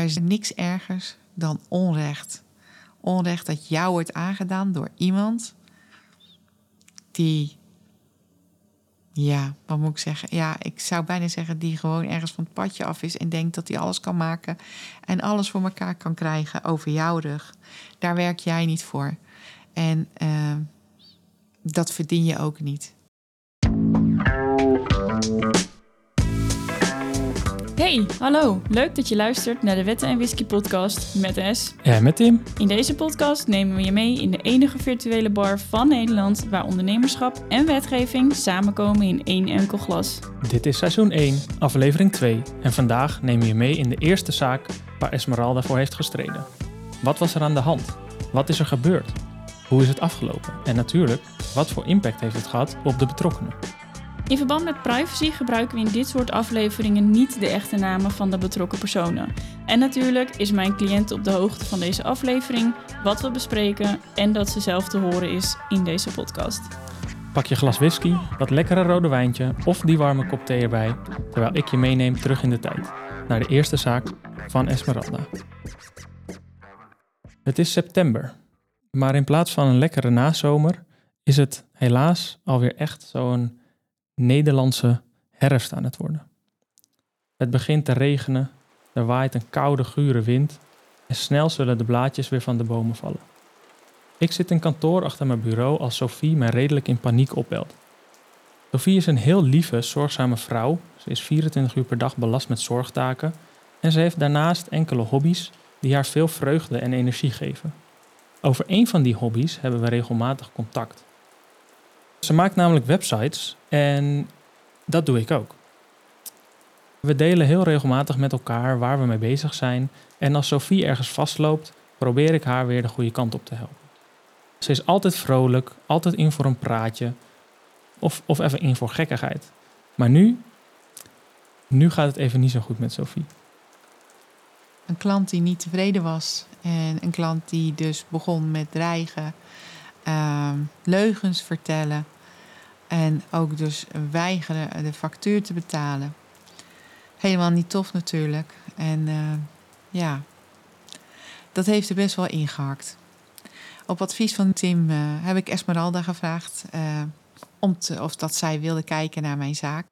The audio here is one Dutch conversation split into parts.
er is niks ergers dan onrecht. Onrecht dat jou wordt aangedaan door iemand die, ja, wat moet ik zeggen? Ja, ik zou bijna zeggen die gewoon ergens van het padje af is en denkt dat hij alles kan maken en alles voor elkaar kan krijgen over jouw rug. Daar werk jij niet voor. En uh, dat verdien je ook niet. Hey, hallo. Leuk dat je luistert naar de Wetten en Whisky podcast met S. Ja, met Tim. In deze podcast nemen we je mee in de enige virtuele bar van Nederland waar ondernemerschap en wetgeving samenkomen in één enkel glas. Dit is seizoen 1, aflevering 2 en vandaag nemen we je mee in de eerste zaak waar Esmeralda voor heeft gestreden. Wat was er aan de hand? Wat is er gebeurd? Hoe is het afgelopen? En natuurlijk, wat voor impact heeft het gehad op de betrokkenen? In verband met privacy gebruiken we in dit soort afleveringen niet de echte namen van de betrokken personen. En natuurlijk is mijn cliënt op de hoogte van deze aflevering, wat we bespreken en dat ze zelf te horen is in deze podcast. Pak je glas whisky, dat lekkere rode wijntje of die warme kop thee erbij, terwijl ik je meeneem terug in de tijd, naar de eerste zaak van Esmeralda. Het is september, maar in plaats van een lekkere nazomer is het helaas alweer echt zo'n Nederlandse herfst aan het worden. Het begint te regenen, er waait een koude, gure wind en snel zullen de blaadjes weer van de bomen vallen. Ik zit in kantoor achter mijn bureau als Sophie mij redelijk in paniek opbelt. Sophie is een heel lieve, zorgzame vrouw. Ze is 24 uur per dag belast met zorgtaken en ze heeft daarnaast enkele hobby's die haar veel vreugde en energie geven. Over een van die hobby's hebben we regelmatig contact. Ze maakt namelijk websites en dat doe ik ook. We delen heel regelmatig met elkaar waar we mee bezig zijn en als Sophie ergens vastloopt, probeer ik haar weer de goede kant op te helpen. Ze is altijd vrolijk, altijd in voor een praatje of, of even in voor gekkigheid. Maar nu, nu gaat het even niet zo goed met Sophie. Een klant die niet tevreden was en een klant die dus begon met dreigen uh, leugens vertellen en ook dus weigeren de factuur te betalen. Helemaal niet tof natuurlijk. En uh, ja, dat heeft er best wel ingehakt. Op advies van Tim uh, heb ik Esmeralda gevraagd uh, om te, of dat zij wilde kijken naar mijn zaak.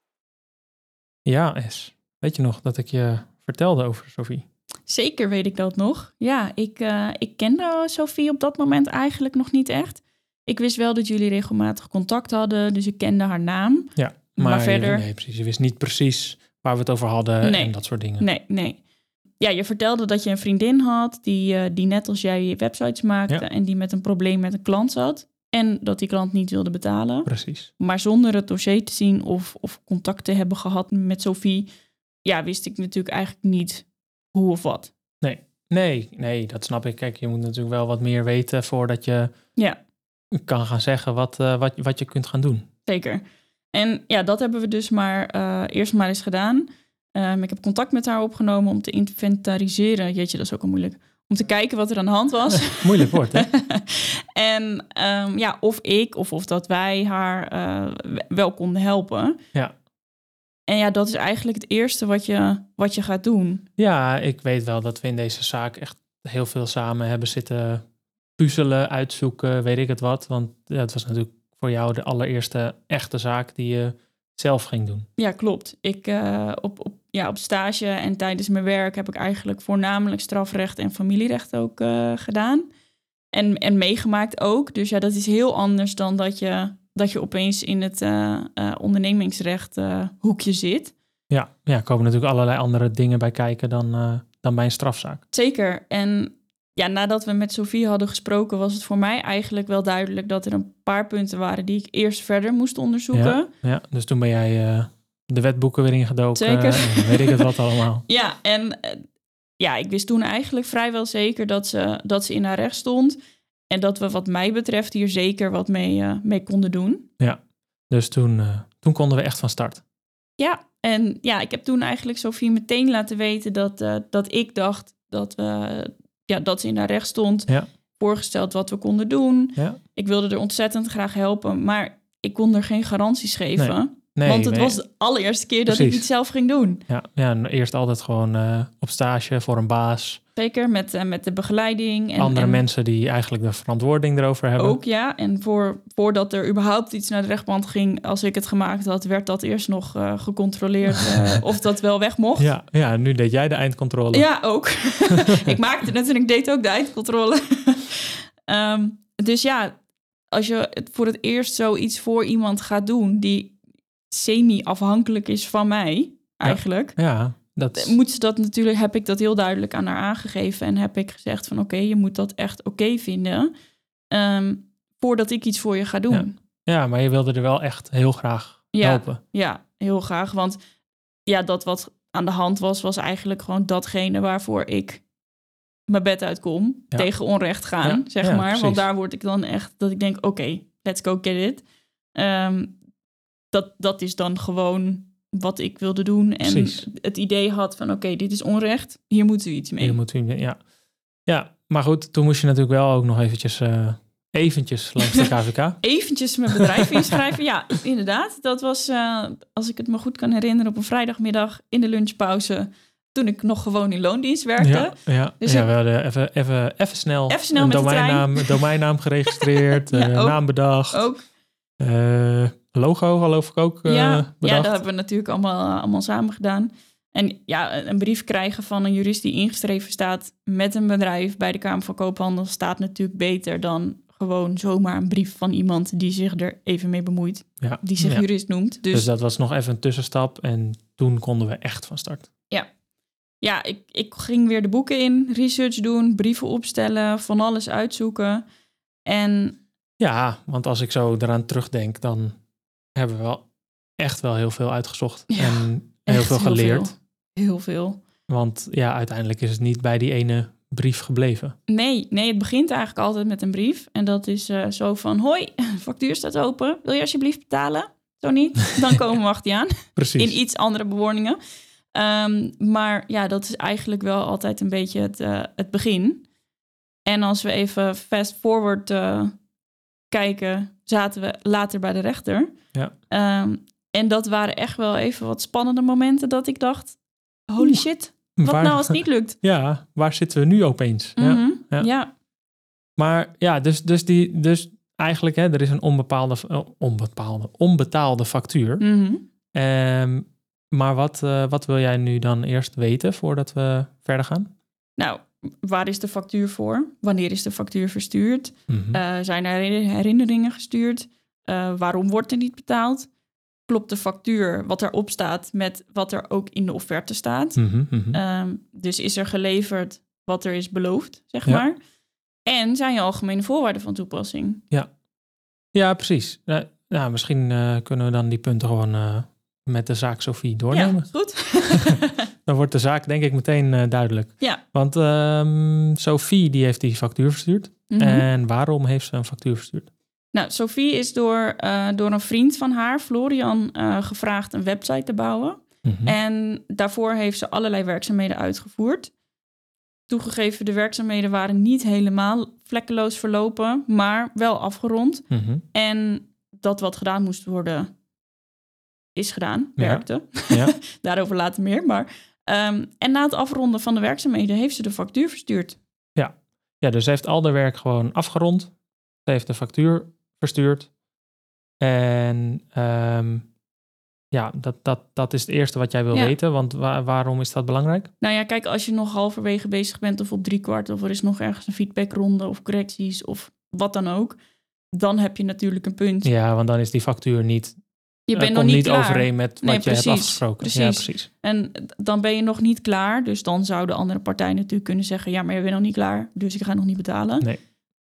Ja, Es. Weet je nog dat ik je vertelde over Sophie? Zeker weet ik dat nog. Ja, ik, uh, ik kende Sophie op dat moment eigenlijk nog niet echt. Ik wist wel dat jullie regelmatig contact hadden, dus ik kende haar naam. Ja, maar, maar verder. Nee, precies. Je wist niet precies waar we het over hadden nee, en dat soort dingen. Nee, nee. Ja, je vertelde dat je een vriendin had die, uh, die net als jij websites maakte ja. en die met een probleem met een klant zat. En dat die klant niet wilde betalen. Precies. Maar zonder het dossier te zien of, of contact te hebben gehad met Sophie, ja, wist ik natuurlijk eigenlijk niet hoe of wat. Nee, nee, nee, dat snap ik. Kijk, je moet natuurlijk wel wat meer weten voordat je ja. Kan gaan zeggen wat, uh, wat, wat je kunt gaan doen. Zeker. En ja, dat hebben we dus maar uh, eerst maar eens gedaan. Um, ik heb contact met haar opgenomen om te inventariseren. Jeetje, dat is ook al moeilijk. Om te kijken wat er aan de hand was. Moeilijk woord, hè? en um, ja, of ik of, of dat wij haar uh, wel konden helpen. Ja. En ja, dat is eigenlijk het eerste wat je, wat je gaat doen. Ja, ik weet wel dat we in deze zaak echt heel veel samen hebben zitten puzzelen, uitzoeken, weet ik het wat. Want ja, het was natuurlijk voor jou de allereerste echte zaak die je zelf ging doen. Ja, klopt. Ik uh, op, op, ja, op stage en tijdens mijn werk heb ik eigenlijk voornamelijk strafrecht en familierecht ook uh, gedaan. En, en meegemaakt ook. Dus ja, dat is heel anders dan dat je dat je opeens in het uh, ondernemingsrecht hoekje zit. Ja, ja, komen natuurlijk allerlei andere dingen bij kijken dan, dan bij een strafzaak. Zeker. En ja, nadat we met Sofie hadden gesproken, was het voor mij eigenlijk wel duidelijk dat er een paar punten waren die ik eerst verder moest onderzoeken. Ja, ja dus toen ben jij de wetboeken weer ingedoken. Zeker. weet ik het wat allemaal. Ja, en ja, ik wist toen eigenlijk vrijwel zeker dat ze, dat ze in haar recht stond. En dat we wat mij betreft hier zeker wat mee, uh, mee konden doen. Ja, dus toen, toen konden we echt van start. Ja, en ja, ik heb toen eigenlijk Sofie meteen laten weten dat, dat ik dacht dat, we, ja, dat ze in haar recht stond. Ja. Voorgesteld wat we konden doen. Ja. Ik wilde er ontzettend graag helpen, maar ik kon er geen garanties geven. Nee. Nee, Want het nee. was de allereerste keer dat ik iets zelf ging doen. Ja, ja, en eerst altijd gewoon eh, op stage voor een baas. Zeker met, eh, met de begeleiding. En, Andere en mensen die eigenlijk de verantwoording erover hebben. Ook ja. En voor, voordat er überhaupt iets naar de rechtbank ging, als ik het gemaakt had, werd dat eerst nog eh, gecontroleerd of dat wel weg mocht. Ja, ja, nu deed jij de eindcontrole. Ja, ook. ik maakte het en ik deed ook de eindcontrole. Ehm, dus ja, als je het voor het eerst zoiets voor iemand gaat doen die semi-afhankelijk is van mij, eigenlijk, Ja, dat is- moet ze dat natuurlijk, heb ik dat heel duidelijk aan haar aangegeven en heb ik gezegd van oké, je moet dat echt oké vinden ehm, voordat ik iets voor je ga doen. ja, maar je wilde er wel echt heel graag Ja. helpen. Ja, heel graag. Want ja, dat wat aan de hand was, was eigenlijk gewoon datgene waarvoor ik mijn bed uitkom. Ja. Tegen onrecht gaan, zeg maar. precies. Want daar word ik dan echt, dat ik denk, oké, let's go get it. Ehm, dat, dat is dan gewoon wat ik wilde doen. En Precies. het idee had van, oké, dit is onrecht. Hier moeten we iets mee. Je moet, ja. ja, maar goed, toen moest je natuurlijk wel ook nog eventjes, eh, eventjes langs de KVK. Eventjes mijn bedrijf inschrijven. Ja, inderdaad. Dat was, eh, als ik het me goed kan herinneren, op een vrijdagmiddag in de lunchpauze. Toen ik nog gewoon in loondienst werkte. Ja, ja, Dus ja we hadden even, even, even snel, Even snel een domeinnaam, domeinnaam geregistreerd, Ja, eh, naam bedacht, Ook. Logo geloof ik ook eh, ja, ja, dat hebben we natuurlijk allemaal, allemaal samen gedaan. En ja, een brief krijgen van een jurist die ingeschreven staat met een bedrijf bij de Kamer van Koophandel staat natuurlijk beter dan gewoon zomaar een brief van iemand die zich er even mee bemoeit. ja. Die zich ja. jurist noemt. Dus, Dus dat was nog even een tussenstap en toen konden we echt van start. ja, ik, ik ging weer de boeken in, research doen, brieven opstellen, van alles uitzoeken. En Ja, want als ik zo eraan terugdenk, dan hebben we wel echt wel heel veel uitgezocht Ja, en heel veel geleerd. veel. Heel veel. Want ja, uiteindelijk is het niet bij die ene brief gebleven. Nee, nee, het begint eigenlijk altijd met een brief. En dat is eh, zo van, hoi, factuur staat open. Wil je alsjeblieft betalen? Zo niet, dan komen we achter je aan. Precies. In iets andere bewoordingen. Ehm, maar ja, dat is eigenlijk wel altijd een beetje het, eh, het begin. En als we even fast forward eh, kijken, zaten we later bij de rechter. Ja. Ehm, en dat waren echt wel even wat spannende momenten dat ik dacht, holy shit, wat Waar- nou als het niet lukt? Ja, waar zitten we nu opeens? Ja. Mhm, ja. ja. Maar ja, dus, dus, die, dus eigenlijk, hè, er is een onbepaalde, eh, onbepaalde, onbetaalde factuur. Mhm. Ehm, maar wat, eh, wat wil jij nu dan eerst weten voordat we verder gaan? Nou, waar is de factuur voor? Wanneer is de factuur verstuurd? Mhm. Eh, zijn er herinner- herinneringen gestuurd? Eh, waarom wordt er niet betaald? Klopt de factuur, wat erop staat, met wat er ook in de offerte staat? Mhm, mhm. Ehm, dus is er geleverd wat er is beloofd, zeg Ja. maar? En zijn je algemene voorwaarden van toepassing? Ja, precies. Eh, nou, misschien eh, kunnen we dan die punten gewoon met de zaak Sophie doornemen. Ja, goed. Dan wordt de zaak denk ik meteen eh, duidelijk. ja. Want ehm, Sophie die heeft die factuur verstuurd. Mhm. En waarom heeft ze een factuur verstuurd? Nou, Sophie is door, eh, door een vriend van haar, Florian, eh, gevraagd een website te bouwen. Mhm. En daarvoor heeft ze allerlei werkzaamheden uitgevoerd. Toegegeven, de werkzaamheden waren niet helemaal vlekkeloos verlopen, maar wel afgerond. Mhm. En dat wat gedaan moest worden, is gedaan, Ja. werkte. Ja. Daarover later meer. Maar, ehm, en na het afronden van de werkzaamheden heeft ze de factuur verstuurd. ja, dus ze heeft al de werk gewoon afgerond. Ze heeft de factuur verstuurd. En ehm, ja, dat, dat, dat is het eerste wat jij wil Ja. weten. Want wa- waarom is dat belangrijk? Nou ja, kijk, als je nog halverwege bezig bent of op drie kwart... of er is nog ergens een feedbackronde of correcties of wat dan ook... dan heb je natuurlijk een punt. Ja, want dan is die factuur niet, je bent nog komt niet niet klaar. overeen met wat Nee, je hebt precies, afgesproken. Ja, precies. precies. En dan ben je nog niet klaar. Dus dan zou de andere partij natuurlijk kunnen zeggen... ja, maar je bent nog niet klaar, dus ik ga nog niet betalen. Nee.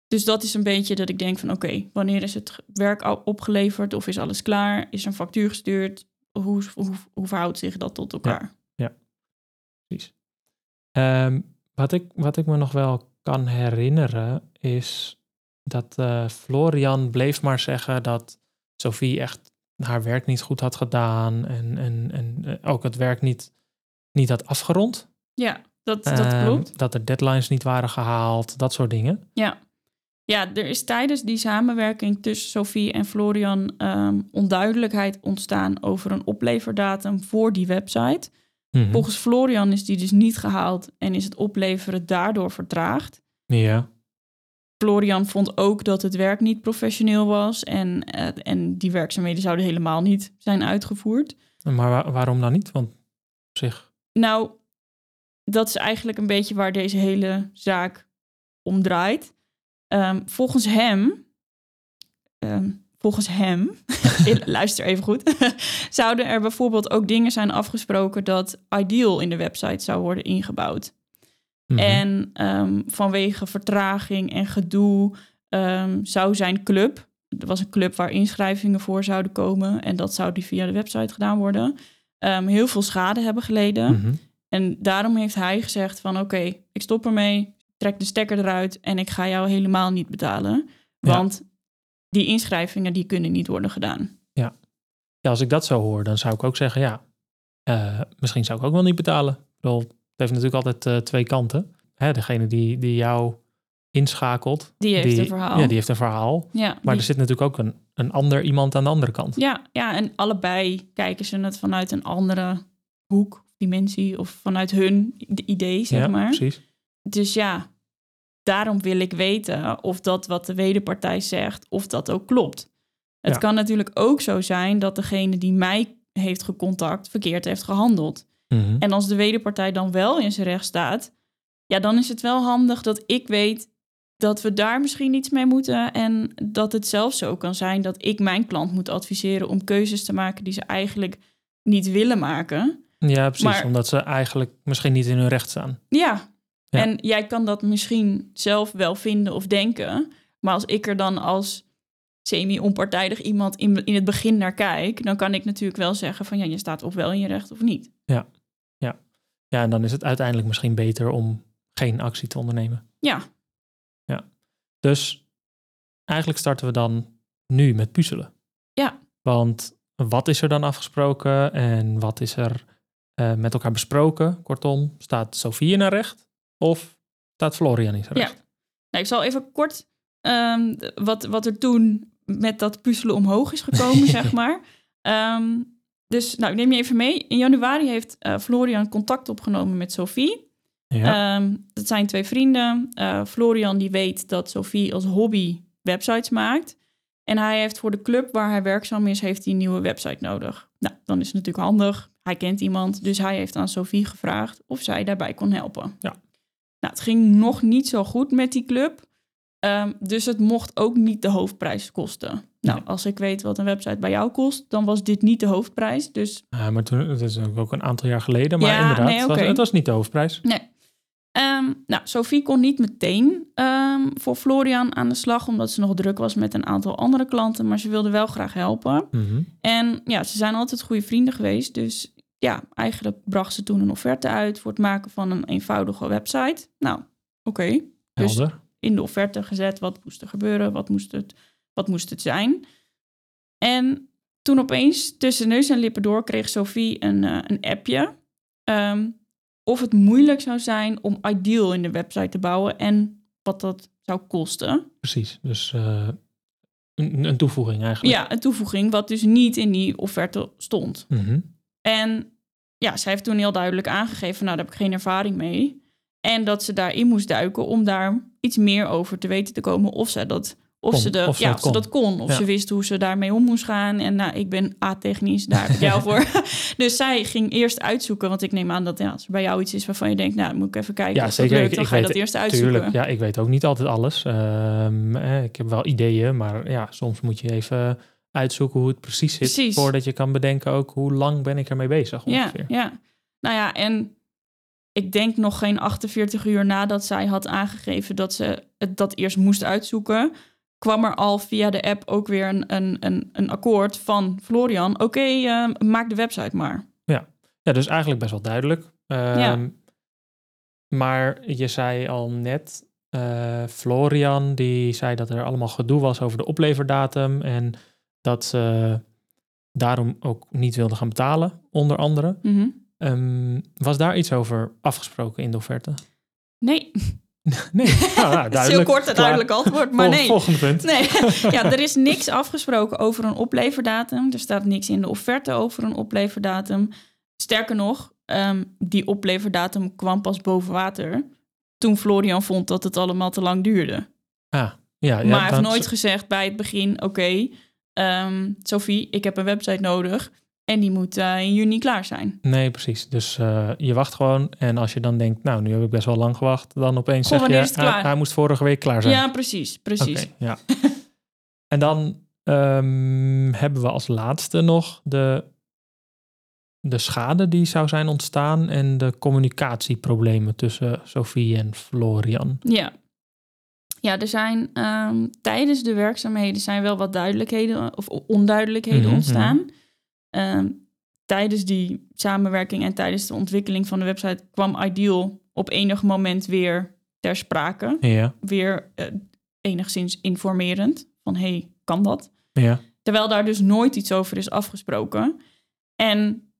Dus dat is een beetje dat ik denk van... oké, wanneer is het werk al opgeleverd of is alles klaar? Is er een factuur gestuurd? Hoe, hoe, hoe verhoudt zich dat tot elkaar? Ehm, wat, ik, wat ik me nog wel kan herinneren is dat eh, Florian bleef maar zeggen dat Sophie echt haar werk niet goed had gedaan en, en, en eh, ook het werk niet, niet had afgerond. Ja, dat, dat Ehm, klopt. Dat er deadlines niet waren gehaald, dat soort dingen. Ja. Ja, er is tijdens die samenwerking tussen Sophie en Florian ehm, onduidelijkheid ontstaan over een opleverdatum voor die website. Mhm. Volgens Florian is die dus niet gehaald en is het opleveren daardoor vertraagd. Ja. Florian vond ook dat het werk niet professioneel was en, eh, en die werkzaamheden zouden helemaal niet zijn uitgevoerd. Maar wa- waarom dan niet? Want op zich. Nou, dat is eigenlijk een beetje waar deze hele zaak om draait. Ehm, volgens hem, ehm, volgens hem, luister even goed, zouden er bijvoorbeeld ook dingen zijn afgesproken dat Ideal in de website zou worden ingebouwd. Mhm. En ehm, vanwege vertraging en gedoe ehm, zou zijn club, er was een club waar inschrijvingen voor zouden komen en dat zou die via de website gedaan worden, ehm, heel veel schade hebben geleden. Mhm. En daarom heeft hij gezegd van oké, ik stop ermee, trek de stekker eruit en ik ga jou helemaal niet betalen. Ja. Want die inschrijvingen die kunnen niet worden gedaan. Ja, als ik dat zo hoor, dan zou ik ook zeggen, ja, eh, misschien zou ik ook wel niet betalen. Ik bedoel, het heeft natuurlijk altijd eh, twee kanten. Hè, degene die, die jou inschakelt, Die heeft een verhaal. Ja, die heeft een verhaal. Ja, Maar die- er zit natuurlijk ook een, een ander iemand aan de andere kant. ja, ja, en allebei kijken ze het vanuit een andere hoek, dimensie of vanuit hun idee, zeg ja, maar. precies. Dus ja, daarom wil ik weten of dat wat de wederpartij zegt, of dat ook klopt. Het Ja. kan natuurlijk ook zo zijn dat degene die mij heeft gecontact verkeerd heeft gehandeld. Mhm. En als de wederpartij dan wel in zijn recht staat, ja, dan is het wel handig dat ik weet dat we daar misschien iets mee moeten. En dat het zelfs zo kan zijn dat ik mijn klant moet adviseren om keuzes te maken die ze eigenlijk niet willen maken. Ja, precies. Maar- Omdat ze eigenlijk misschien niet in hun recht staan. Ja. Ja. En jij kan dat misschien zelf wel vinden of denken. Maar als ik er dan als semi-onpartijdig iemand in, in het begin naar kijk, dan kan ik natuurlijk wel zeggen van ja, je staat of wel in je recht of niet. Ja, en dan is het uiteindelijk misschien beter om geen actie te ondernemen. Ja, Dus eigenlijk starten we dan nu met puzzelen. Ja. Want wat is er dan afgesproken en wat is er eh, met elkaar besproken? Kortom, staat Sofie in haar recht of staat Florian in zijn Ja. recht? Nou, ik zal even kort ehm, wat, wat er toen met dat puzzelen omhoog is gekomen, zeg maar. Ehm, dus nou, ik neem je even mee. In januari heeft eh, Florian contact opgenomen met Sophie. Ja. Ehm, dat zijn twee vrienden. Eh, Florian die weet dat Sophie als hobby websites maakt. En hij heeft voor de club waar hij werkzaam is, heeft hij een nieuwe website nodig. Nou, dan is het natuurlijk handig. Hij kent iemand, dus hij heeft aan Sophie gevraagd of zij daarbij kon helpen. Ja. Nou, het ging nog niet zo goed met die club. Ehm, dus het mocht ook niet de hoofdprijs kosten. Nou, als ik weet wat een website bij jou kost, dan was dit niet de hoofdprijs. Dus Ja, maar toen, dat is ook een aantal jaar geleden. Maar Ja, inderdaad, nee, het, was, het was niet de hoofdprijs. Nee. Ehm, nou, Sophie kon niet meteen ehm, voor Florian aan de slag, omdat ze nog druk was met een aantal andere klanten, maar ze wilde wel graag helpen. Mhm. En ja, ze zijn altijd goede vrienden geweest, dus ja, eigenlijk bracht ze toen een offerte uit voor het maken van een eenvoudige website. Nou, oké. Dus Helder. In de offerte gezet wat moest er gebeuren, wat moest het, wat moest het zijn. En toen opeens tussen neus en lippen door kreeg Sophie een, eh, een appje. ehm, of het moeilijk zou zijn om Ideal in de website te bouwen en wat dat zou kosten. Precies. Dus eh, een, een toevoeging eigenlijk. Ja, een toevoeging wat dus niet in die offerte stond. Mhm. En ja, zij heeft toen heel duidelijk aangegeven, nou daar heb ik geen ervaring mee. En dat ze daarin moest duiken om daar iets meer over te weten te komen of ze dat, of Kon, ze, de, of ze ja, of ze dat kon. Of Ja. ze wist hoe ze daarmee om moest gaan. En nou, ik ben A-technisch, daar heb ik jou voor. dus zij ging eerst uitzoeken, want ik neem aan dat ja, als er bij jou iets is waarvan je denkt, nou moet ik even kijken Ja, of dat zeker. lukt, dan ik ga je weet- dat eerst uitzoeken. Tuurlijk, ja, ik weet ook niet altijd alles. Ehm, eh, ik heb wel ideeën, maar ja, soms moet je even uitzoeken hoe het precies zit. Precies. Voordat je kan bedenken ook hoe lang ben ik ermee bezig Ja, ongeveer. ja. Nou ja, en ik denk nog geen 48 uur nadat zij had aangegeven dat ze het dat eerst moest uitzoeken, kwam er al via de app ook weer een, een, een, een akkoord van Florian. Oké, eh, maak de website maar. Ja, dus eigenlijk best wel duidelijk. Ehm, Ja. Maar je zei al net, eh, Florian, die zei dat er allemaal gedoe was over de opleverdatum en dat ze daarom ook niet wilde gaan betalen, onder andere. Mhm. Ehm, was daar iets over afgesproken in de offerte? Nee, Nee, nou, ja, Het is heel kort en duidelijk antwoord, maar nee. Volgende punt. Nee, ja, er is niks afgesproken over een opleverdatum. Er staat niks in de offerte over een opleverdatum. Sterker nog, ehm, die opleverdatum kwam pas boven water toen Florian vond dat het allemaal te lang duurde. Ah, ja, ja, maar hij heeft nooit gezegd bij het begin: Oké, ehm, Sophie, ik heb een website nodig en die moet eh, in juni klaar zijn. Nee, precies. Dus eh, je wacht gewoon. En als je dan denkt, nou, nu heb ik best wel lang gewacht. Dan opeens Goh, zeg je, hij, hij moest vorige week klaar zijn. Ja, precies, precies. Ja. en dan ehm, hebben we als laatste nog de, de schade die zou zijn ontstaan en de communicatieproblemen tussen Sophie en Florian. Ja. Ja, er zijn ehm, tijdens de werkzaamheden zijn wel wat duidelijkheden of onduidelijkheden Mhm, ontstaan. Ehm, tijdens die samenwerking en tijdens de ontwikkeling van de website kwam Ideal op enig moment weer ter sprake. Ja, Weer eh, enigszins informerend van hey, kan dat? ja. Terwijl daar dus nooit iets over is afgesproken. En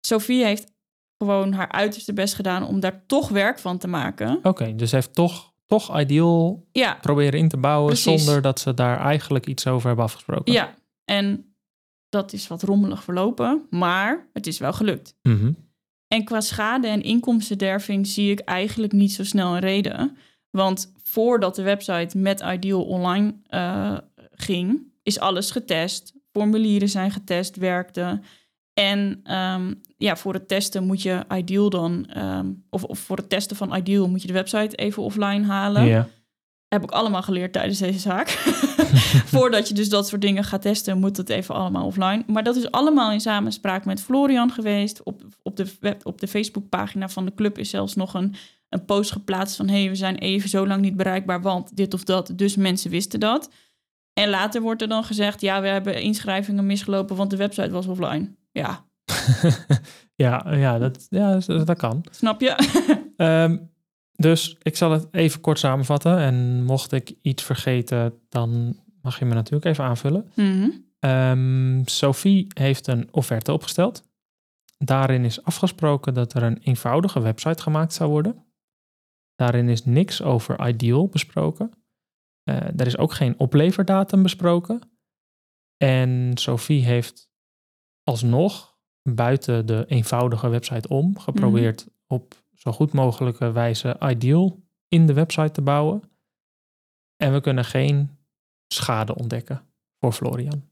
Sophie heeft gewoon haar uiterste best gedaan om daar toch werk van te maken. Oké, dus heeft toch, toch ideal Ja, proberen in te bouwen Precies. zonder dat ze daar eigenlijk iets over hebben afgesproken. Ja, en dat is wat rommelig verlopen, maar het is wel gelukt. Mhm. En qua schade en inkomstenderving zie ik eigenlijk niet zo snel een reden. Want voordat de website met Ideal online eh, ging, is alles getest. Formulieren zijn getest, werkten. En ehm, ja, voor het testen moet je Ideal dan, ehm, of, of voor het testen van Ideal moet je de website even offline halen. Ja. Heb ik allemaal geleerd tijdens deze zaak. Voordat je dus dat soort dingen gaat testen, moet het even allemaal offline. Maar dat is allemaal in samenspraak met Florian geweest. Op, op, de, web, op de Facebookpagina van de club is zelfs nog een, een post geplaatst van... hé, hey, we zijn even zo lang niet bereikbaar, want dit of dat. Dus mensen wisten dat. En later wordt er dan gezegd... ja, we hebben inschrijvingen misgelopen, want de website was offline. Ja, ja, ja, dat, ja, dat dat kan. snap je? Ehm, dus ik zal het even kort samenvatten. En mocht ik iets vergeten, dan mag je me natuurlijk even aanvullen. Mhm. Ehm, Sophie heeft een offerte opgesteld. Daarin is afgesproken dat er een eenvoudige website gemaakt zou worden. Daarin is niks over Ideal besproken. Eh, er is ook geen opleverdatum besproken. En Sophie heeft alsnog buiten de eenvoudige website om geprobeerd op zo goed mogelijke wijze Ideal in de website te bouwen. En we kunnen geen schade ontdekken voor Florian.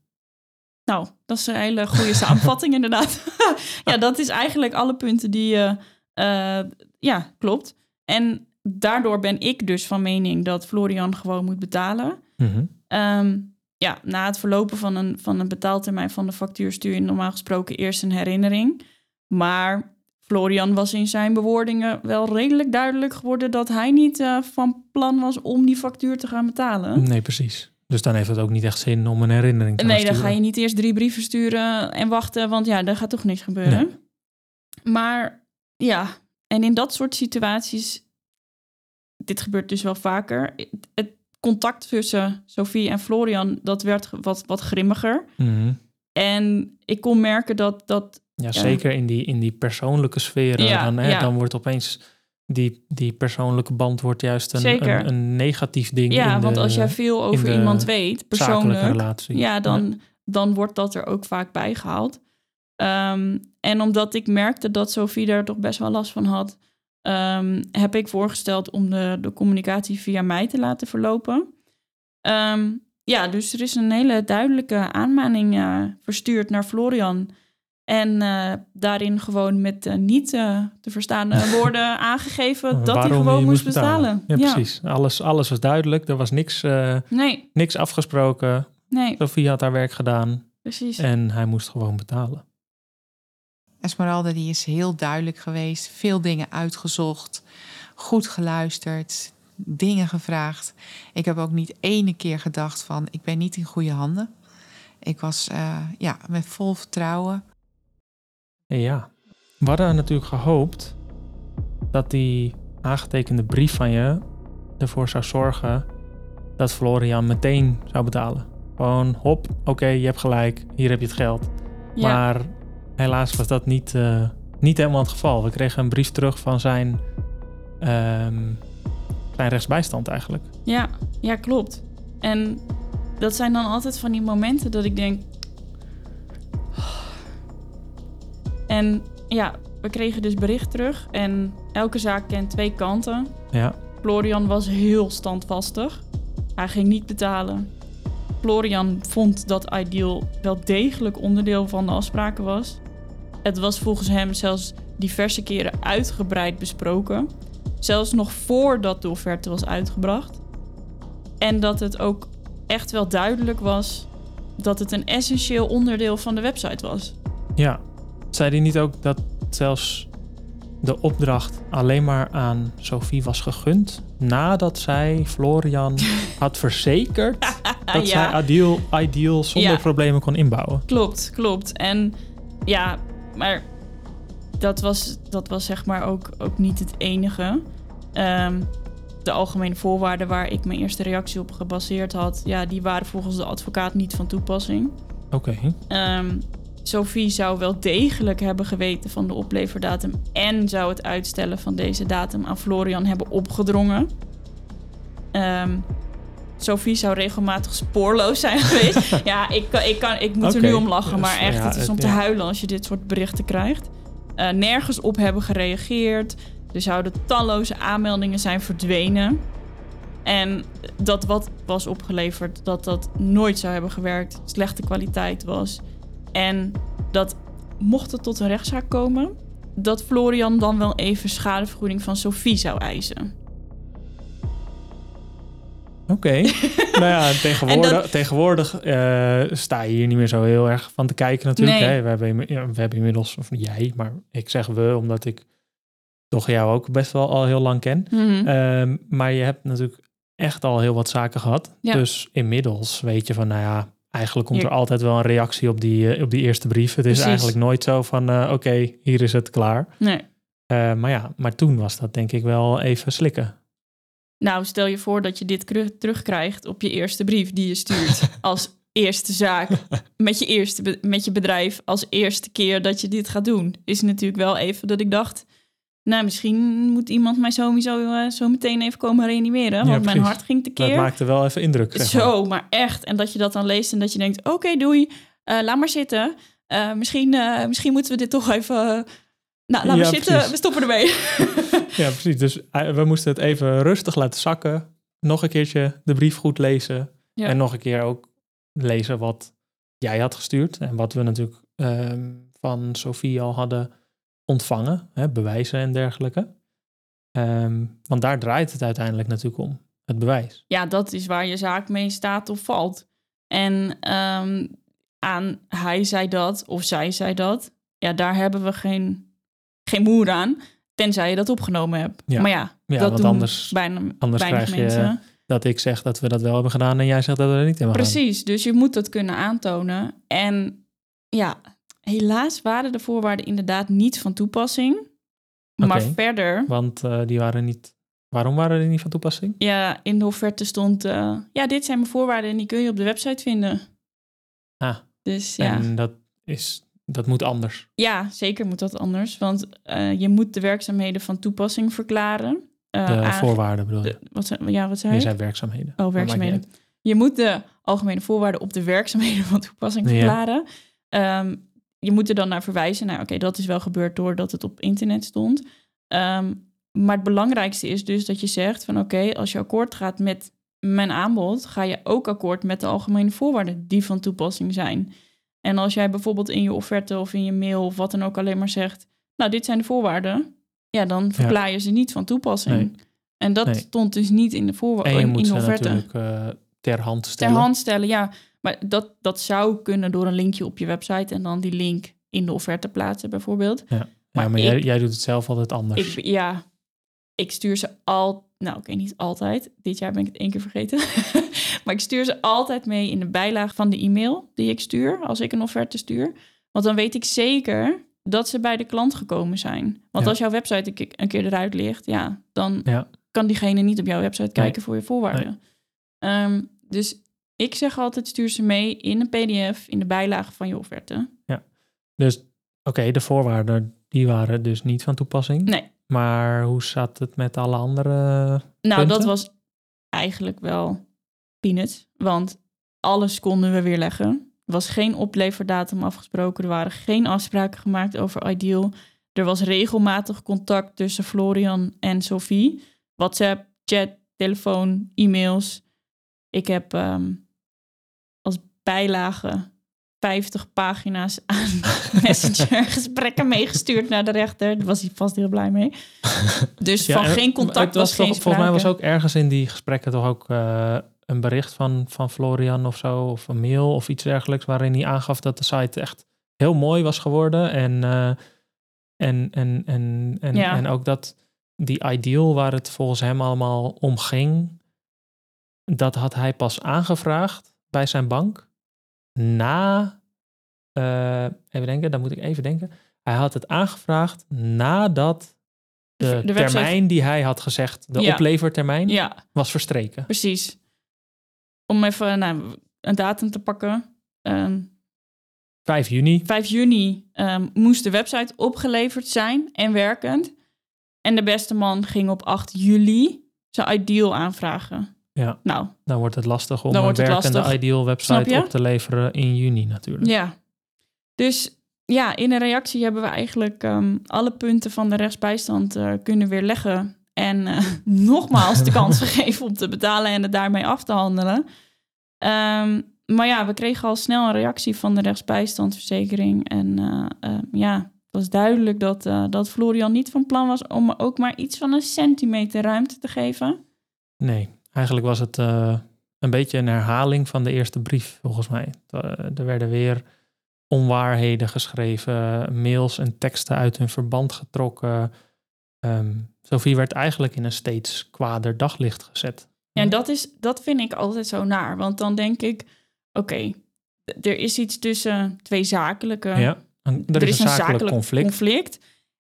Nou, dat is een hele goede samenvatting inderdaad. ja, dat is eigenlijk alle punten die je... eh, ja, klopt. En daardoor ben ik dus van mening dat Florian gewoon moet betalen. Mhm. Ehm, ja, na het verlopen van een, van een betaaltermijn van de factuur stuur je normaal gesproken eerst een herinnering. Maar Florian was in zijn bewoordingen wel redelijk duidelijk geworden dat hij niet eh, van plan was om die factuur te gaan betalen. Nee, precies. Dus dan heeft het ook niet echt zin om een herinnering te gaan Nee, dan ga je niet eerst drie brieven sturen en wachten, want ja, daar gaat toch niks gebeuren. Maar ja, en in dat soort situaties, dit gebeurt dus wel vaker, het contact tussen Sophie en Florian, dat werd wat, wat grimmiger. Mhm. En ik kon merken dat, dat Ja, zeker in die, in die persoonlijke sferen. Ja, dan, hè, ja. dan wordt opeens die, die persoonlijke band wordt juist een, een, een negatief ding. ja, in want de als jij veel over iemand weet, persoonlijk, relatie. ja, dan, dan wordt dat er ook vaak bijgehaald. Ehm, en omdat ik merkte dat Sophie daar toch best wel last van had, ehm, heb ik voorgesteld om de, de communicatie via mij te laten verlopen. Ehm, ja, dus er is een hele duidelijke aanmaning eh, verstuurd naar Florian. En eh, daarin gewoon met eh, niet eh, te verstaande woorden aangegeven dat hij gewoon moest betalen. Ja, precies. Alles, alles was duidelijk. Er was niks, eh, Nee, niks afgesproken. nee, Sophie had haar werk gedaan precies. en hij moest gewoon betalen. Esmeralda die is heel duidelijk geweest, veel dingen uitgezocht, goed geluisterd, dingen gevraagd. Ik heb ook niet ene keer gedacht van ik ben niet in goede handen. Ik was eh, ja, met vol vertrouwen. Ja, we hadden natuurlijk gehoopt dat die aangetekende brief van je ervoor zou zorgen dat Florian meteen zou betalen. Gewoon, hop, oké, je hebt gelijk, hier heb je het geld. Ja. Maar helaas was dat niet, eh, niet helemaal het geval. We kregen een brief terug van zijn, ehm, klein rechtsbijstand eigenlijk. Ja, ja, klopt. En dat zijn dan altijd van die momenten dat ik denk. En ja, we kregen dus bericht terug. En elke zaak kent twee kanten. Ja, Florian was heel standvastig. Hij ging niet betalen. Florian vond dat Ideal wel degelijk onderdeel van de afspraken was. Het was volgens hem zelfs diverse keren uitgebreid besproken. Zelfs nog voordat de offerte was uitgebracht. En dat het ook echt wel duidelijk was dat het een essentieel onderdeel van de website was. ja. Zei hij niet ook dat zelfs de opdracht alleen maar aan Sophie was gegund nadat zij Florian had verzekerd dat zij Ideal, ideal zonder Ja. problemen kon inbouwen? klopt, klopt. En ja, maar dat was, dat was zeg maar ook, ook niet het enige. Ehm, de algemene voorwaarden waar ik mijn eerste reactie op gebaseerd had, ja, die waren volgens de advocaat niet van toepassing. Oké, Ehm, Sophie zou wel degelijk hebben geweten van de opleverdatum en zou het uitstellen van deze datum aan Florian hebben opgedrongen. Ehm, Sophie zou regelmatig spoorloos zijn geweest. ja, ik, ik, kan, ik moet er nu om lachen, maar echt, ja, het is om te huilen als je dit soort berichten krijgt. Eh, nergens op hebben gereageerd. Er zouden talloze aanmeldingen zijn verdwenen. En dat wat was opgeleverd, dat dat nooit zou hebben gewerkt, slechte kwaliteit was. En dat mocht het tot een rechtszaak komen, dat Florian dan wel even schadevergoeding van Sophie zou eisen. Oké. nou ja, tegenwoordig, dat- tegenwoordig eh, sta je hier niet meer zo heel erg van te kijken natuurlijk. Nee. Hè? We, hebben, we hebben inmiddels, of jij, maar ik zeg we, omdat ik toch jou ook best wel al heel lang ken. Ehm, maar je hebt natuurlijk echt al heel wat zaken gehad. Ja. Dus inmiddels weet je van, nou ja, eigenlijk komt er altijd wel een reactie op die, eh, op die eerste brief. Het is Precies. eigenlijk nooit zo van, eh, oké, hier is het klaar. Nee. Eh, maar ja, maar toen was dat denk ik wel even slikken. Nou, stel je voor dat je dit terugkrijgt op je eerste brief die je stuurt als eerste zaak met je, eerste met je bedrijf als eerste keer dat je dit gaat doen. Is natuurlijk wel even dat ik dacht, nou, misschien moet iemand mij sowieso eh, zo meteen even komen reanimeren, want mijn hart ging tekeer. het maakte wel even indruk, zeg maar. Zo, maar echt. En dat je dat dan leest en dat je denkt, oké, doei, Eh, laat maar zitten. Eh, misschien, misschien moeten we dit toch even... nou, laat Ja, maar zitten, precies. we stoppen ermee. Ja, precies. Dus we moesten het even rustig laten zakken. Nog een keertje de brief goed lezen. Ja. En nog een keer ook lezen wat jij had gestuurd. En wat we natuurlijk ehm, van Sophie al hadden ontvangen. Hè, bewijzen en dergelijke. Ehm, want daar draait het uiteindelijk natuurlijk om. Het bewijs. ja, dat is waar je zaak mee staat of valt. En ehm, aan hij zei dat of zij zei dat. Ja, daar hebben we geen, geen moer aan. Tenzij je dat opgenomen hebt. Ja. Maar ja, Ja, dat want anders- bijna anders krijg je-. Dat ik zeg dat we dat wel hebben gedaan en jij zegt dat we dat niet hebben gedaan. Precies, dus je moet dat kunnen aantonen. En ja, helaas waren de voorwaarden inderdaad niet van toepassing. Maar verder, Want eh, die waren niet... Waarom waren die niet van toepassing? ja, in de offerte stond... eh, ja, dit zijn mijn voorwaarden en die kun je op de website vinden. Ah, Dus ja, En dat, is, dat moet anders. ja zeker moet dat anders. Want eh, je moet de werkzaamheden van toepassing verklaren. De voorwaarden bedoel je. de- wat, ja, wat zei Je zijn werkzaamheden. Oh, werkzaamheden. Je moet de algemene voorwaarden op de werkzaamheden van toepassing Ja. verklaren. Je moet er dan naar verwijzen. Nou, oké, dat is wel gebeurd doordat het op internet stond. Ehm, maar het belangrijkste is dus dat je zegt van oké, als je akkoord gaat met mijn aanbod, ga je ook akkoord met de algemene voorwaarden die van toepassing zijn. En als jij bijvoorbeeld in je offerte of in je mail of wat dan ook alleen maar zegt, nou, dit zijn de voorwaarden, ja, dan verklaar je ze niet van toepassing. Nee. En dat Nee. stond dus niet in de En voorwaarden, je in, moet in de ze offerte. natuurlijk eh, ter hand Ter stellen. hand stellen, ja. Maar dat, dat zou kunnen door een linkje op je website en dan die link in de offerte plaatsen, bijvoorbeeld. ja, maar maar jij, ik- jij doet het zelf altijd anders. Ik, ja, ik stuur ze al, nou oké, niet altijd. Dit jaar ben ik het één keer vergeten. maar ik stuur ze altijd mee in de bijlage van de e-mail die ik stuur, als ik een offerte stuur. Want dan weet ik zeker dat ze bij de klant gekomen zijn. Want Ja. als jouw website een keer, eruit ligt, ja, dan Ja. kan diegene niet op jouw website kijken voor je voorwaarden. Nee. Ehm, dus ik zeg altijd, stuur ze mee in een pdf in de bijlage van je offerte. Dus oké, de voorwaarden die waren dus niet van toepassing. Nee. Maar hoe zat het met alle andere... Nou, punten? dat was eigenlijk wel peanuts. Want alles konden we weer leggen. Er was geen opleverdatum afgesproken. Er waren geen afspraken gemaakt over Ideal. Er was regelmatig contact tussen Florian en Sophie. WhatsApp, chat, telefoon, e-mails. Ik heb ehm, bijlage 50 pagina's aan Messenger gesprekken meegestuurd naar de rechter. Daar was hij vast heel blij mee. Dus Ja, van en geen contact het was was, geen toch, Volgens mij was ook ergens in die gesprekken toch ook eh, een bericht van, van Florian of zo, of een mail of iets dergelijks, waarin hij aangaf dat de site echt heel mooi was geworden. En, eh, en, en, en, en, Ja. en ook dat die ideal waar het volgens hem allemaal om ging, dat had hij pas aangevraagd bij zijn bank na, eh, even denken, dan moet ik even denken. Hij had het aangevraagd nadat de, De website- termijn die hij had gezegd, de Ja. oplevertermijn, Ja, was verstreken. precies. Om even nou, een datum te pakken. Ehm 5 juni. 5 juni ehm, moest de website opgeleverd zijn en werkend. En de beste man ging op 8 juli zijn ideal aanvragen. Ja, Nou, dan wordt het lastig om Dan een werkende lastig. ideal website op te leveren in juni natuurlijk. ja. Dus ja, in een reactie hebben we eigenlijk ehm, alle punten van de rechtsbijstand eh, kunnen weerleggen. En eh, nogmaals de kans gegeven om te betalen en het daarmee af te handelen. Ehm, maar ja, we kregen al snel een reactie van de rechtsbijstandverzekering. En eh, eh, ja, het was duidelijk dat, dat Florian niet van plan was om ook maar iets van een centimeter ruimte te geven. Nee, eigenlijk was het eh, een beetje een herhaling van de eerste brief, volgens mij. Er werden weer onwaarheden geschreven, mails en teksten uit hun verband getrokken. Ehm Sophie werd eigenlijk in een steeds kwader daglicht gezet. Ja, en dat, is, dat vind ik altijd zo naar. Want dan denk ik, oké, er is iets tussen twee zakelijke... Ja, een- er, is een zakelijk, conflict. conflict.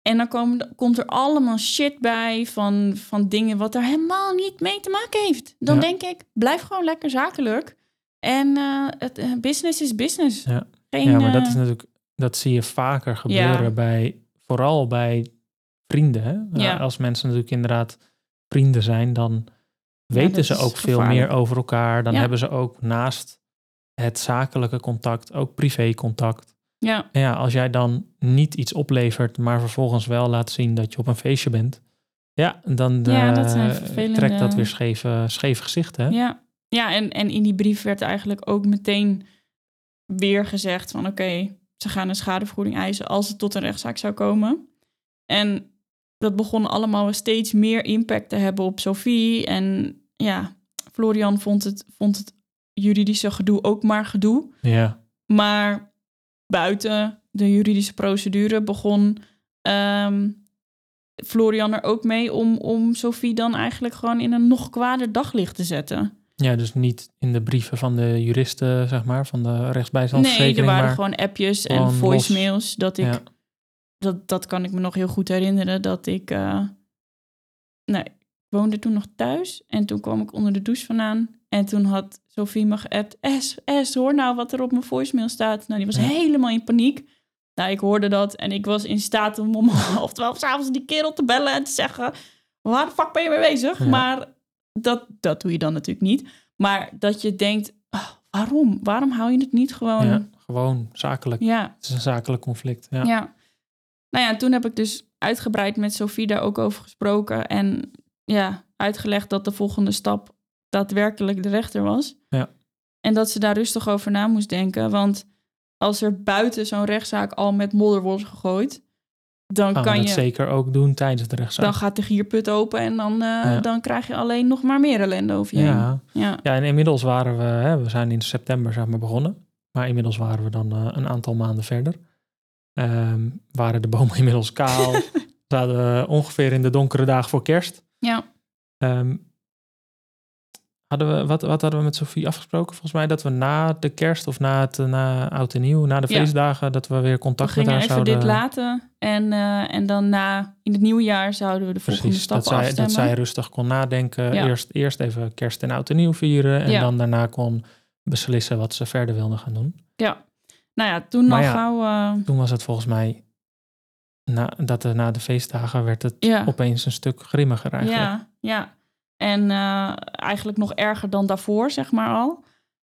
En dan komen, komt er allemaal shit bij van, van dingen wat er helemaal niet mee te maken heeft. Dan Ja. denk ik, blijf gewoon lekker zakelijk. En eh, het, eh, business is business. Ja. Geen, Ja, maar dat eh, is natuurlijk, dat zie je vaker gebeuren Ja. bij, vooral bij vrienden. Hè? Ja. Als mensen natuurlijk inderdaad vrienden zijn, dan weten ze ook veel meer over elkaar. Dan hebben ze ook naast het zakelijke contact ook privécontact. Ja, En ja, als jij dan niet iets oplevert, maar vervolgens wel laat zien dat je op een feestje bent. Ja, dan Ja, dat eh, trekt dat weer scheef, scheef gezicht. Hè? ja. ja en, en in die brief werd eigenlijk ook meteen weer gezegd van oké, ze gaan een schadevergoeding eisen als het tot een rechtszaak zou komen. En dat begon allemaal steeds meer impact te hebben op Sophie. En ja, Florian vond het, vond het juridische gedoe ook maar gedoe. ja. Maar buiten de juridische procedure begon ehm, Florian er ook mee om, om Sophie dan eigenlijk gewoon in een nog kwader daglicht te zetten. Ja, dus niet in de brieven van de juristen, zeg maar, van de Nee, rechtsbijstandsverzekering. er waren maar, gewoon appjes en los. voicemails. Dat ik, Ja. dat, dat kan ik me nog heel goed herinneren. Dat ik, eh, nee, ik woonde toen nog thuis. En toen kwam ik onder de douche vandaan. En toen had Sophie me geappt. S, S, hoor nou wat er op mijn voicemail staat. Nou, die was Ja. helemaal in paniek. Nou, ik hoorde dat en ik was in staat om om half twaalf s'avonds die kerel te bellen en te zeggen... Waar de fuck ben je mee bezig? Ja. Maar dat, dat doe je dan natuurlijk niet. Maar dat je denkt, ah, waarom? Waarom hou je het niet gewoon... ja, gewoon zakelijk. ja Het is een zakelijk conflict. Ja. ja. Nou ja, toen heb ik dus uitgebreid met Sophie daar ook over gesproken. En ja, uitgelegd dat de volgende stap daadwerkelijk de rechter was. Ja. En dat ze daar rustig over na moest denken. Want als er buiten zo'n rechtszaak al met modder wordt gegooid, dan Gaan we kan dat je. zeker ook doen tijdens de rechtszaak. Dan gaat de gierput open en dan, eh, Ja. dan krijg je alleen nog maar meer ellende over je heen. ja. Ja. ja, en inmiddels waren we, hè, we zijn in september zeg maar begonnen. Maar inmiddels waren we dan eh, een aantal maanden verder. Ehm, waren de bomen inmiddels kaal. Zaten we ongeveer in de donkere dagen voor kerst. Ja. Ehm, hadden we, wat, wat hadden we met Sofie afgesproken? Volgens mij dat we na de kerst of na, het, na oud en nieuw, na de Ja. feestdagen, dat we weer We contact met gingen haar even zouden... dit laten. En, eh, en dan na, in het nieuwe jaar zouden we de volgende Precies, stappen dat zij, afstemmen. dat zij rustig kon nadenken. Ja. Eerst, eerst even kerst en oud en nieuw vieren. En Ja. dan daarna kon beslissen wat ze verder wilde gaan doen. Ja. Nou ja, toen Maar al gauw... eh, Toen was het volgens mij na, dat er na de feestdagen werd het Ja. opeens een stuk grimmiger eigenlijk. Ja, ja. En eh, eigenlijk nog erger dan daarvoor, zeg maar al.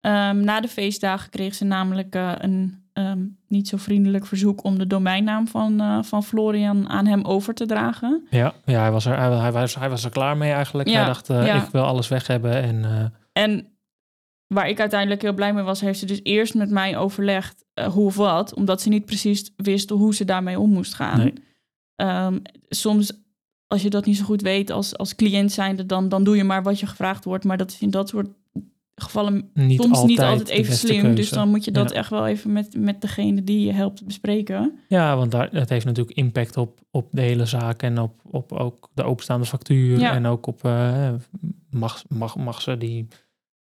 Ehm, na de feestdagen kreeg ze namelijk eh, een ehm, niet zo vriendelijk verzoek om de domeinnaam van, eh, van Florian aan hem over te dragen. Ja, ja hij, was er, hij, hij was, hij was er klaar mee eigenlijk. Ja, hij dacht, ja. ik wil alles weg hebben. En En waar ik uiteindelijk heel blij mee was, heeft ze dus eerst met mij overlegd eh, hoe of wat, omdat ze niet precies wist hoe ze daarmee om moest gaan. Nee. Ehm, soms, als je dat niet zo goed weet als, als cliënt zijnde, dan, dan doe je maar wat je gevraagd wordt. Maar dat is in dat soort gevallen niet soms altijd niet altijd even slim. keuze. Dus dan moet je dat Ja. echt wel even met, met degene die je helpt bespreken. Ja, want daar, het heeft natuurlijk impact op, op de hele zaak en op, op ook de openstaande factuur. Ja. En ook op, eh, mag, mag, mag ze die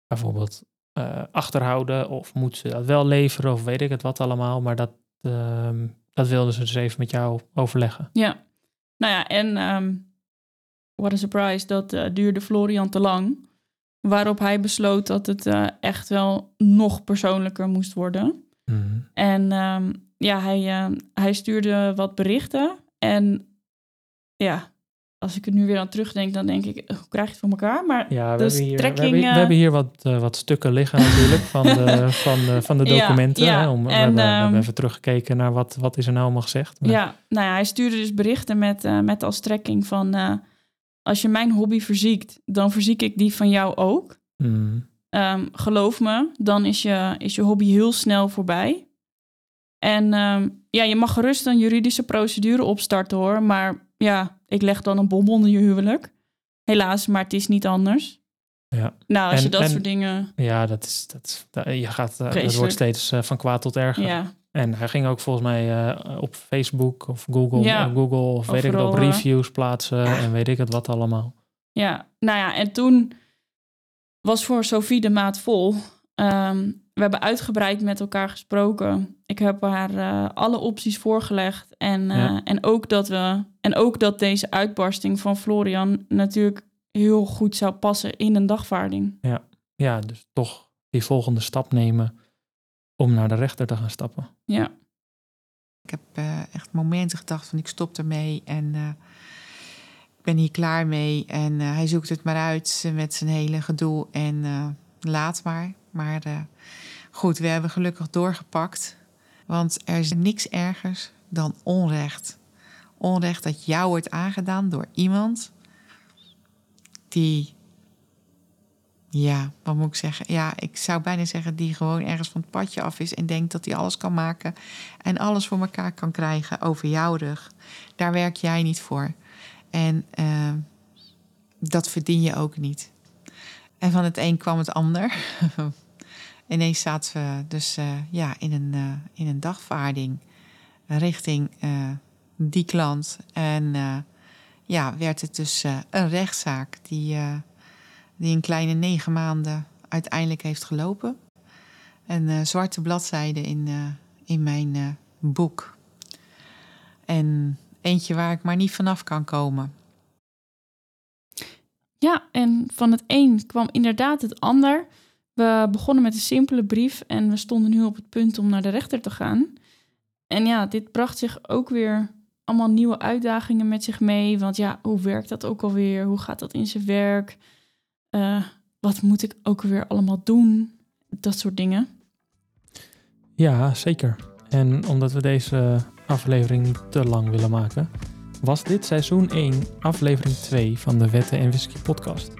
bijvoorbeeld eh, achterhouden of moet ze dat wel leveren of weet ik het wat allemaal. Maar dat, ehm, dat wilden ze dus even met jou overleggen. Ja. Nou ja, en ehm what a surprise, dat eh, duurde Florian te lang. Waarop hij besloot dat het eh, echt wel nog persoonlijker moest worden. Mhm. En ehm, ja, hij, hij stuurde wat berichten. En ja, als ik er nu weer aan terugdenk, dan denk ik, hoe krijg je het voor elkaar? Maar Ja, we, Dus hebben hier, we, trekking, hebben, we eh, hebben hier wat, eh, wat stukken liggen natuurlijk van de, van de, van de documenten. ja. hè, om, we, En, hebben, we hebben ehm, even teruggekeken naar wat, wat is er nou allemaal gezegd. Maar- ja, nou ja, hij stuurde dus berichten met, eh, met als trekking van... eh, als je mijn hobby verziekt, dan verziek ik die van jou ook. Mhm. Ehm, geloof me, dan is je, is je hobby heel snel voorbij. En ehm, ja, je mag gerust een juridische procedure opstarten hoor. Maar ja, ik leg dan een bom onder je huwelijk. Helaas, maar het is niet anders. Ja. Nou, als En- je dat en- soort dingen... Ja, dat is, dat, je gaat, eh, het Vreselijk. wordt steeds eh, van kwaad tot erger. Ja, En hij ging ook volgens mij eh, op Facebook of Google, Ja, eh, Google of weet ik eh, reviews plaatsen en weet ik het wat allemaal. ja, nou ja, en toen was voor Sophie de maat vol. Ehm, we hebben uitgebreid met elkaar gesproken. Ik heb haar eh, alle opties voorgelegd. En, eh, Ja. en, ook dat we, en ook dat deze uitbarsting van Florian natuurlijk heel goed zou passen in een dagvaarding. Ja, dus toch die volgende stap nemen om naar de rechter te gaan stappen. Ja, Ik heb eh, echt momenten gedacht van ik stop ermee en eh, ik ben hier klaar mee. En eh, hij zoekt het maar uit met zijn hele gedoe en eh, laat maar. Maar goed, we hebben gelukkig doorgepakt. Want er is niks ergers dan onrecht. Onrecht dat jou wordt aangedaan door iemand die, ja, wat moet ik zeggen? Ja, ik zou bijna zeggen die gewoon ergens van het padje af is en denkt dat hij alles kan maken en alles voor elkaar kan krijgen over jouw rug. Daar werk jij niet voor. En eh, dat verdien je ook niet. En van het een kwam het ander. Ineens zaten we dus eh, ja, in, een, eh, in een dagvaarding richting eh, die klant. En ja, werd het dus een rechtszaak die, die een kleine negen maanden uiteindelijk heeft gelopen. Eh, zwarte bladzijde in, in mijn boek. En eentje waar ik maar niet vanaf kan komen. Ja, en van het een kwam inderdaad het ander. We begonnen met een simpele brief en we stonden nu op het punt om naar de rechter te gaan. En ja, dit bracht zich ook weer allemaal nieuwe uitdagingen met zich mee. Want ja, hoe werkt dat ook alweer? Hoe gaat dat in zijn werk? Eh, wat moet ik ook alweer allemaal doen? Dat soort dingen. Ja, zeker. En omdat we deze aflevering te lang willen maken, was dit seizoen 1, aflevering 2 van de Wetten en Whisky podcast.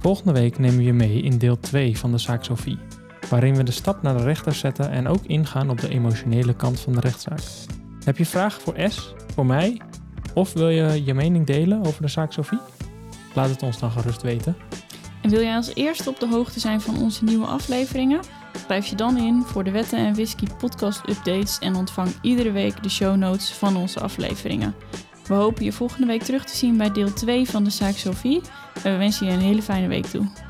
Volgende week nemen we je mee in deel 2 van de zaak Sophie, waarin we de stap naar de rechter zetten en ook ingaan op de emotionele kant van de rechtszaak. Heb je vragen voor S, voor mij, of wil je je mening delen over de zaak Sophie? Laat het ons dan gerust weten. En wil jij als eerste op de hoogte zijn van onze nieuwe afleveringen? Schrijf je dan in voor de Wetten en Whisky podcast updates en ontvang iedere week de show notes van onze afleveringen. We hopen je volgende week terug te zien bij deel 2 van de zaak Sophie en we wensen je een hele fijne week toe.